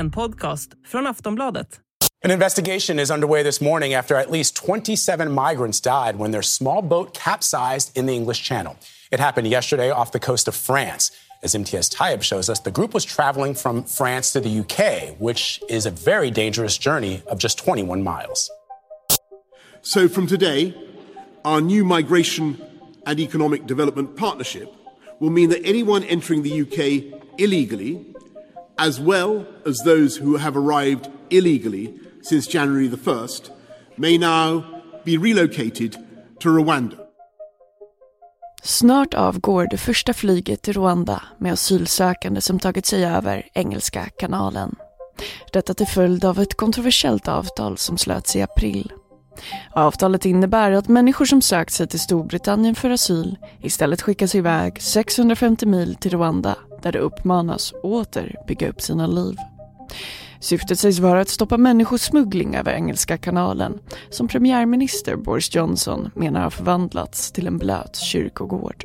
en podcast från Aftonbladet. An investigation is underway this morning after at least 27 migrants died when their small boat capsized in the English Channel. It happened yesterday off the coast of France. As MTS Tayeb shows us, the group was traveling from France to the UK, which is a very dangerous journey of just 21 miles. So, from today, our new migration and economic development partnership will mean that anyone entering the UK illegally, as well as those who have arrived illegally since January the 1st, may now be relocated to Rwanda. Snart avgår det första flyget till Rwanda med asylsökande som tagit sig över Engelska kanalen. Detta till följd av ett kontroversiellt avtal som slöts i april. Avtalet innebär att människor som sökt sig till Storbritannien för asyl istället skickas iväg 650 mil till Rwanda där de uppmanas åter bygga upp sina liv. Syftet sägs vara att stoppa människosmuggling över Engelska kanalen som premiärminister Boris Johnson menar har förvandlats till en blöt kyrkogård.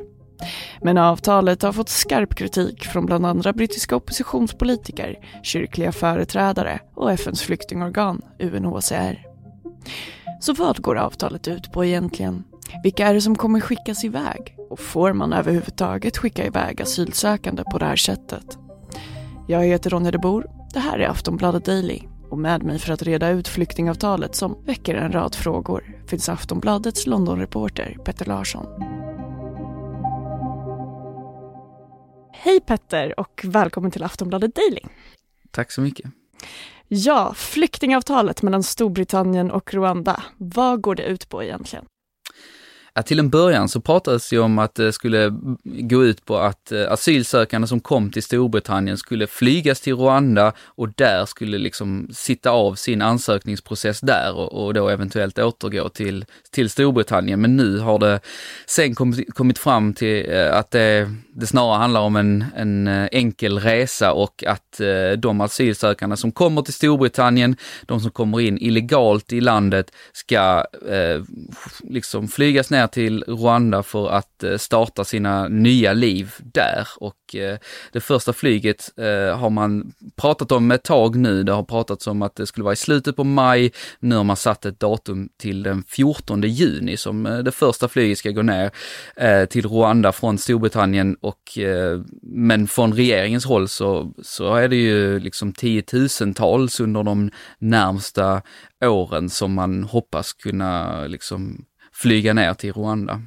Men avtalet har fått skarp kritik från bland andra brittiska oppositionspolitiker, kyrkliga företrädare och FNs flyktingorgan UNHCR. Så vad går avtalet ut på egentligen? Vilka är det som kommer skickas iväg? Och får man överhuvudtaget skicka iväg asylsökande på det här sättet? Jag heter Ronja de Bor. Det här är Aftonbladet Daily. Och med mig för att reda ut flyktingavtalet som väcker en rad frågor finns Aftonbladets Londonreporter Petter Larsson. Hej Petter och välkommen till Aftonbladet Daily. Tack så mycket. Ja, flyktingavtalet mellan Storbritannien och Rwanda. Vad går det ut på egentligen? Till en början så pratades det om att det skulle gå ut på att eh, asylsökande som kom till Storbritannien skulle flygas till Rwanda och där skulle liksom sitta av sin ansökningsprocess där och, och då eventuellt återgå till, till Storbritannien. Men nu har det sen kommit, kommit fram till eh, att det, det snarare handlar om en, en eh, enkel resa och att de asylsökande som kommer till Storbritannien, de som kommer in illegalt i landet, ska eh, liksom flygas ner till Rwanda för att eh, starta sina nya liv där och eh, det första flyget eh, har man pratat om ett tag nu. Det har pratats om att det skulle vara i slutet på maj. Nu har man satt ett datum till den 14 juni som det första flyget ska gå ner till Rwanda från Storbritannien och men från regeringens håll så, så är det ju liksom tiotusentals under de närmsta åren som man hoppas kunna liksom flyga ner till Rwanda.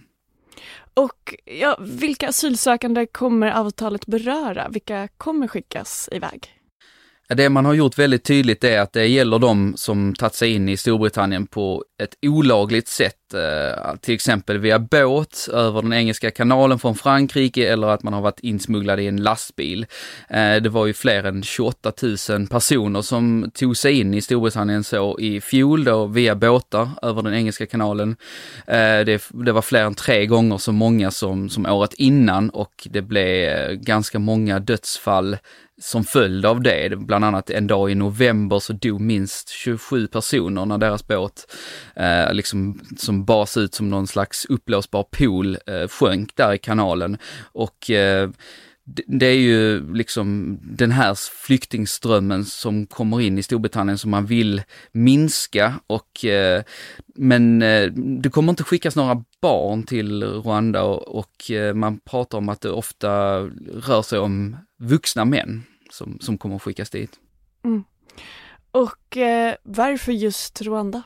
Och ja, vilka asylsökande kommer avtalet beröra? Vilka kommer skickas iväg? Det man har gjort väldigt tydligt är att det gäller de som tagit sig in i Storbritannien på ett olagligt sätt, eh, till exempel via båt över den engelska kanalen från Frankrike eller att man har varit insmugglad i en lastbil. Eh, det var ju fler än 28 000 personer som tog sig in i Storbritannien så i fjol då via båtar över den engelska kanalen. Eh, det, det var fler än tre gånger så många som, som året innan och det blev ganska många dödsfall som följd av det, bland annat en dag i november så dog minst 27 personer när deras båt, eh, liksom, som bas ut som någon slags upplåsbar pool, eh, sjönk där i kanalen. Och eh, det är ju liksom den här flyktingströmmen som kommer in i Storbritannien som man vill minska och eh, men eh, det kommer inte skickas några barn till Rwanda och, eh, man pratar om att det ofta rör sig om vuxna män som, som kommer skickas dit. Mm. Och eh, varför just Rwanda?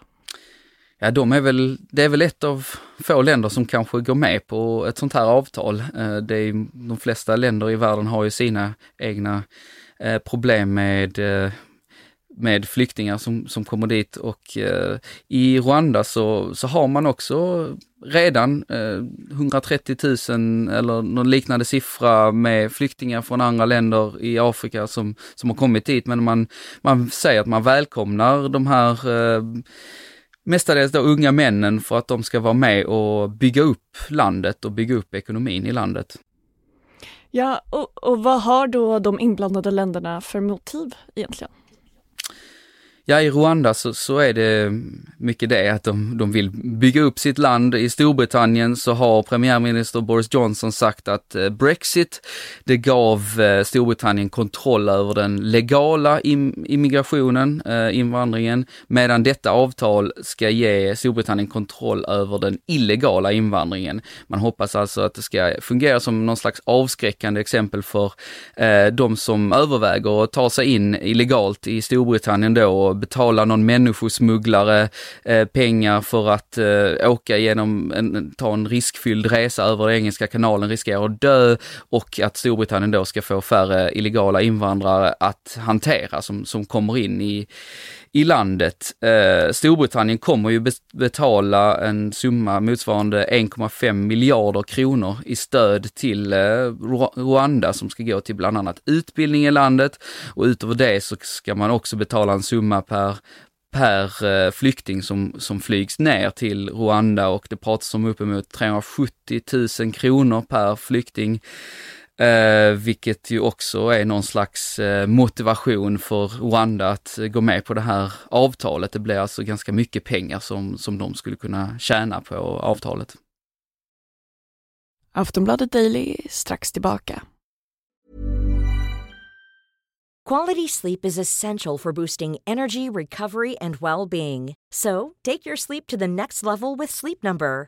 Ja, de är väl, det är väl ett av få länder som kanske går med på ett sånt här avtal. Eh, det är, de flesta länder i världen har ju sina egna eh, problem med eh, med flyktingar som, som kommer dit och i Rwanda så, så har man också redan 130 000 eller någon liknande siffra med flyktingar från andra länder i Afrika som, som har kommit dit. Men man, man säger att man välkomnar de här mestadels då unga männen för att de ska vara med och bygga upp landet och bygga upp ekonomin i landet. Ja, och, och vad har då de inblandade länderna för motiv egentligen? Ja, i Rwanda så, så är det mycket det att de, de vill bygga upp sitt land. I Storbritannien så har premiärminister Boris Johnson sagt att eh, Brexit, det gav eh, Storbritannien kontroll över den legala immigrationen, eh, invandringen, medan detta avtal ska ge Storbritannien kontroll över den illegala invandringen. Man hoppas alltså att det ska fungera som någon slags avskräckande exempel för eh, de som överväger att ta sig in illegalt i Storbritannien då betala någon människosmugglare eh, pengar för att eh, åka genom, en, ta en riskfylld resa över Engelska kanalen, riskera att dö och att Storbritannien då ska få färre illegala invandrare att hantera som, som kommer in i, i landet. Eh, Storbritannien kommer ju betala en summa motsvarande 1,5 miljarder kronor i stöd till eh, Rwanda som ska gå till bland annat utbildning i landet och utöver det så ska man också betala en summa per per eh, flykting som, som flygs ner till Rwanda och det pratas om uppemot 370 000 kronor per flykting. Eh, vilket ju också är någon slags eh, motivation för Rwanda att gå med på det här avtalet. Det blir alltså ganska mycket pengar som, som de skulle kunna tjäna på avtalet. Aftonbladet Daily strax tillbaka. Quality sleep is essential for boosting energy, recovery and well-being. So, take your sleep to the next level with Sleep Number.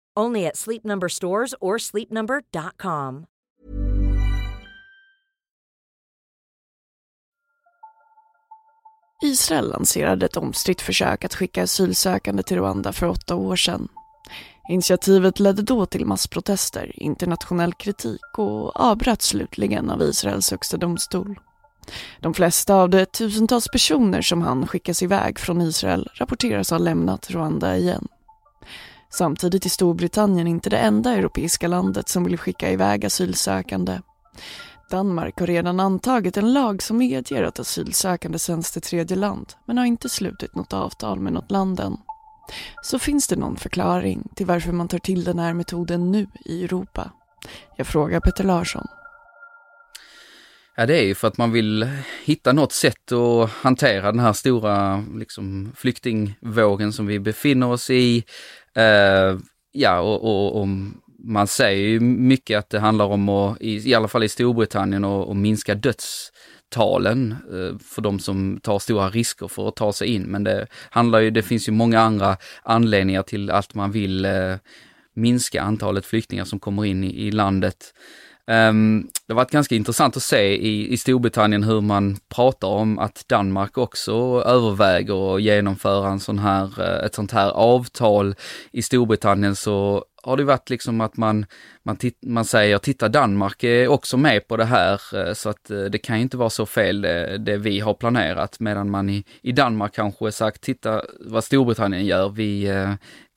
Only at Sleep Number stores or sleepnumber.com. Israel lanserade ett omstritt försök att skicka asylsökande till Rwanda för åtta år sedan. Initiativet ledde då till massprotester, internationell kritik och avbröts slutligen av Israels högsta domstol. De flesta av de tusentals personer som han skickas iväg från Israel rapporteras ha lämnat Rwanda igen. Samtidigt är Storbritannien inte det enda europeiska landet som vill skicka iväg asylsökande. Danmark har redan antagit en lag som medger att asylsökande sänds till tredje land men har inte slutit något avtal med något land än. Så finns det någon förklaring till varför man tar till den här metoden nu i Europa? Jag frågar Peter Larsson. Ja, det är ju för att man vill hitta något sätt att hantera den här stora liksom, flyktingvågen som vi befinner oss i. Uh, ja, och, och, och, man säger ju mycket att det handlar om att, i, i alla fall i Storbritannien, att minska dödstalen uh, för de som tar stora risker för att ta sig in. Men det handlar ju, det finns ju många andra anledningar till att man vill uh, minska antalet flyktingar som kommer in i, i landet. Um, det har varit ganska intressant att se i, i Storbritannien hur man pratar om att Danmark också överväger att genomföra en sån här, eh, ett sånt här avtal. I Storbritannien så har det varit liksom att man, man, man säger, titta Danmark är också med på det här, eh, så att eh, det kan inte vara så fel det, det vi har planerat, medan man i, i Danmark kanske sagt, titta vad Storbritannien gör, vi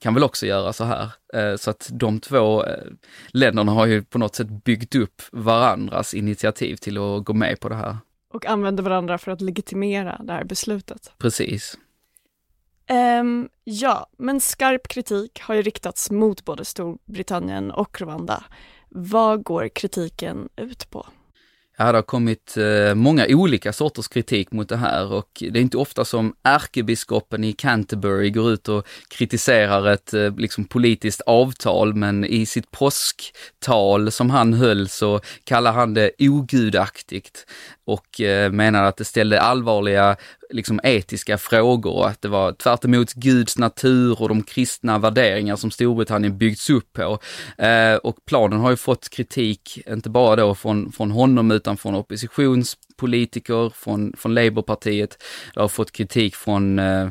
kan väl också göra så här. Så att de två länderna har ju på något sätt byggt upp varandras initiativ till att gå med på det här. Och använder varandra för att legitimera det här beslutet. Precis. Um, ja, men skarp kritik har ju riktats mot både Storbritannien och Rwanda. Vad går kritiken ut på? Ja, det har kommit eh, många olika sorters kritik mot det här och det är inte ofta som ärkebiskopen i Canterbury går ut och kritiserar ett eh, liksom politiskt avtal, men i sitt påsktal som han höll så kallar han det ogudaktigt och menade menar att det ställde allvarliga liksom etiska frågor och att det var tvärt Guds natur och de kristna värderingar som Storbritannien byggts upp på. Eh, och planen har ju fått kritik, inte bara då från, från honom utan från oppositionspolitiker, från, från Labourpartiet. Det har fått kritik från eh,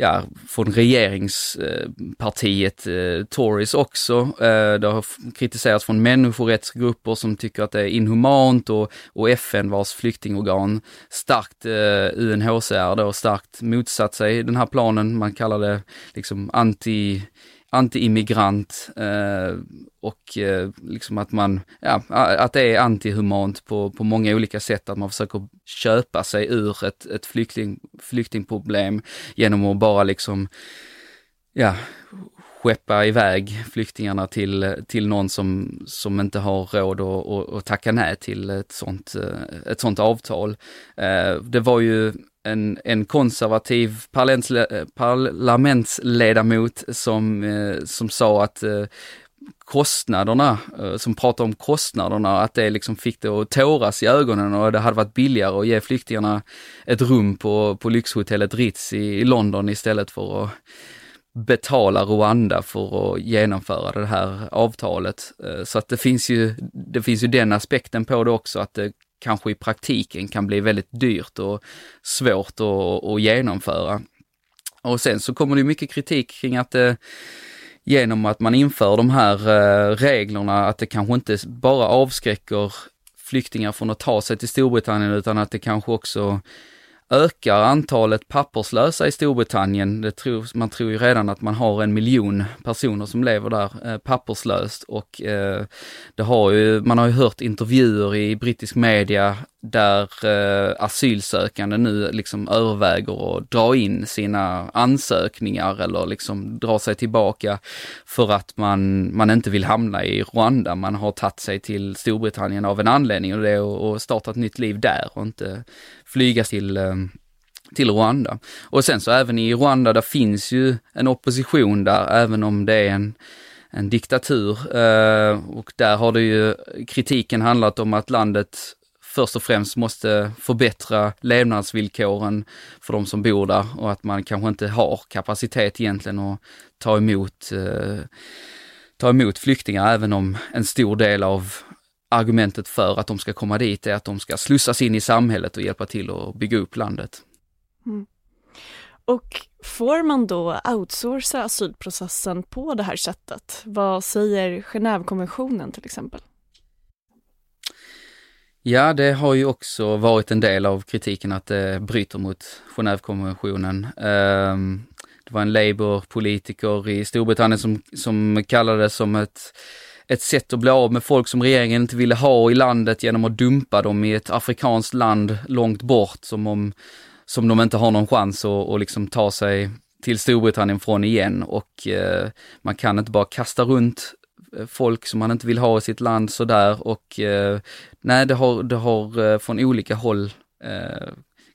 ja, från regeringspartiet eh, Tories också. Eh, det har kritiserats från människorättsgrupper som tycker att det är inhumant och, och FN vars flyktingorgan starkt, eh, UNHCR då, starkt motsatt sig den här planen. Man kallar det liksom anti anti-immigrant eh, och eh, liksom att man, ja, att det är antihumant på, på många olika sätt, att man försöker köpa sig ur ett, ett flykting, flyktingproblem genom att bara liksom, ja, skeppa iväg flyktingarna till, till någon som, som inte har råd att, att, att tacka nej till ett sånt, eh, ett sånt avtal. Eh, det var ju en, en konservativ eh, parlamentsledamot som, eh, som sa att eh, kostnaderna, som pratade om kostnaderna, att det liksom fick det att tåras i ögonen och det hade varit billigare att ge flyktingarna ett rum på, på lyxhotellet Ritz i, i London istället för att betala Rwanda för att genomföra det här avtalet. Så att det finns ju, det finns ju den aspekten på det också, att det kanske i praktiken kan bli väldigt dyrt och svårt att, att genomföra. Och sen så kommer det mycket kritik kring att det genom att man inför de här eh, reglerna, att det kanske inte bara avskräcker flyktingar från att ta sig till Storbritannien utan att det kanske också ökar antalet papperslösa i Storbritannien. Det tror, man tror ju redan att man har en miljon personer som lever där eh, papperslöst och eh, det har ju, man har ju hört intervjuer i brittisk media där eh, asylsökande nu liksom överväger att dra in sina ansökningar eller liksom dra sig tillbaka för att man, man inte vill hamna i Rwanda. Man har tagit sig till Storbritannien av en anledning och det är att starta ett nytt liv där och inte flyga till eh, till Rwanda. Och sen så även i Rwanda, där finns ju en opposition där, även om det är en, en diktatur. Eh, och där har det ju kritiken handlat om att landet först och främst måste förbättra levnadsvillkoren för de som bor där och att man kanske inte har kapacitet egentligen att ta emot, eh, ta emot flyktingar, även om en stor del av argumentet för att de ska komma dit är att de ska slussas in i samhället och hjälpa till att bygga upp landet. Mm. Och får man då outsourca asylprocessen på det här sättet? Vad säger Genèvekonventionen till exempel? Ja, det har ju också varit en del av kritiken att det bryter mot Genèvekonventionen. Ehm, det var en Labour-politiker i Storbritannien som, som kallade det som ett, ett sätt att bli av med folk som regeringen inte ville ha i landet genom att dumpa dem i ett afrikanskt land långt bort som om som de inte har någon chans att, att liksom ta sig till Storbritannien från igen och eh, man kan inte bara kasta runt eh, folk som man inte vill ha i sitt land sådär och eh, nej, det har, det har eh, från olika håll eh,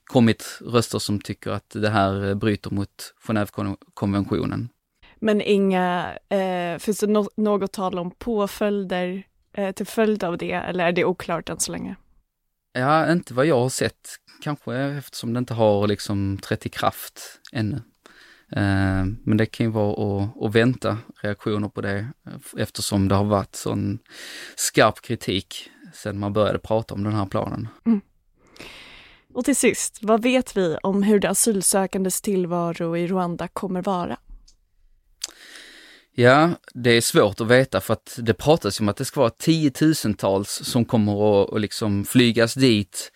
kommit röster som tycker att det här eh, bryter mot Genèvekonventionen. Men inga, eh, finns det no något tal om påföljder eh, till följd av det eller är det oklart än så länge? Ja, inte vad jag har sett, kanske eftersom det inte har liksom trätt i kraft ännu. Eh, men det kan ju vara att, att vänta reaktioner på det eftersom det har varit sån skarp kritik sedan man började prata om den här planen. Mm. Och till sist, vad vet vi om hur de asylsökandes tillvaro i Rwanda kommer vara? Ja, det är svårt att veta för att det pratas om att det ska vara tiotusentals som kommer att, att liksom flygas dit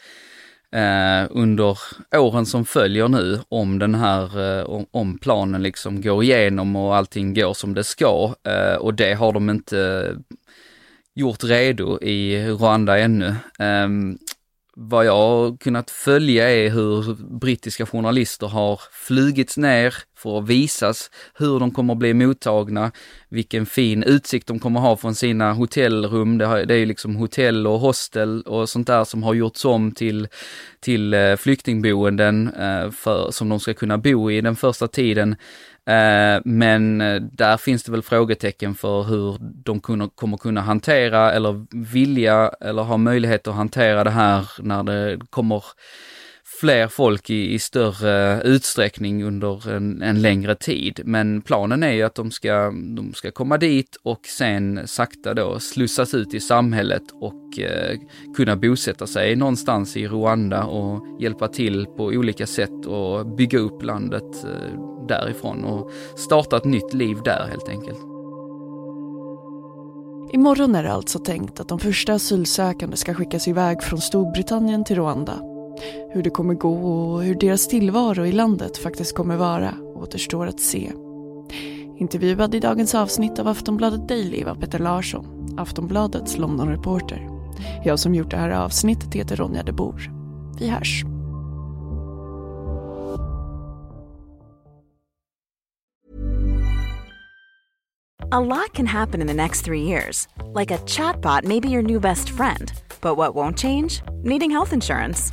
eh, under åren som följer nu, om den här, eh, om, planen liksom går igenom och allting går som det ska. Eh, och det har de inte gjort redo i Rwanda ännu. Ehm, vad jag har kunnat följa är hur brittiska journalister har flugits ner för att visas hur de kommer att bli mottagna, vilken fin utsikt de kommer ha från sina hotellrum. Det, är ju liksom hotell och hostel och sånt där som har gjorts om till, till eh, flyktingboenden eh, för, som de ska kunna bo i den första tiden. Eh, men eh, där finns det väl frågetecken för hur de kommer kunna hantera eller vilja eller ha möjlighet att hantera det här när det kommer fler folk i, i större utsträckning under en, en, längre tid. Men planen är ju att de ska, de ska komma dit och sen sakta då slussas ut i samhället och eh, kunna bosätta sig någonstans i Rwanda och hjälpa till på olika sätt och bygga upp landet eh, därifrån och starta ett nytt liv där helt enkelt. Imorgon är det alltså tänkt att de första asylsökande ska skickas iväg från Storbritannien till Rwanda. Hur det kommer gå och hur deras tillvaro i landet faktiskt kommer vara återstår att se. Intervjuad i dagens avsnitt av Aftonbladet Daily var Peter Larsson, Aftonbladets Londonreporter. Jag som gjort det här avsnittet heter Ronja de Bor. Vi hörs. A lot can happen in the next three years. Like a chatbot may be your new best friend. But what won't change? Needing health insurance.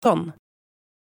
Ton.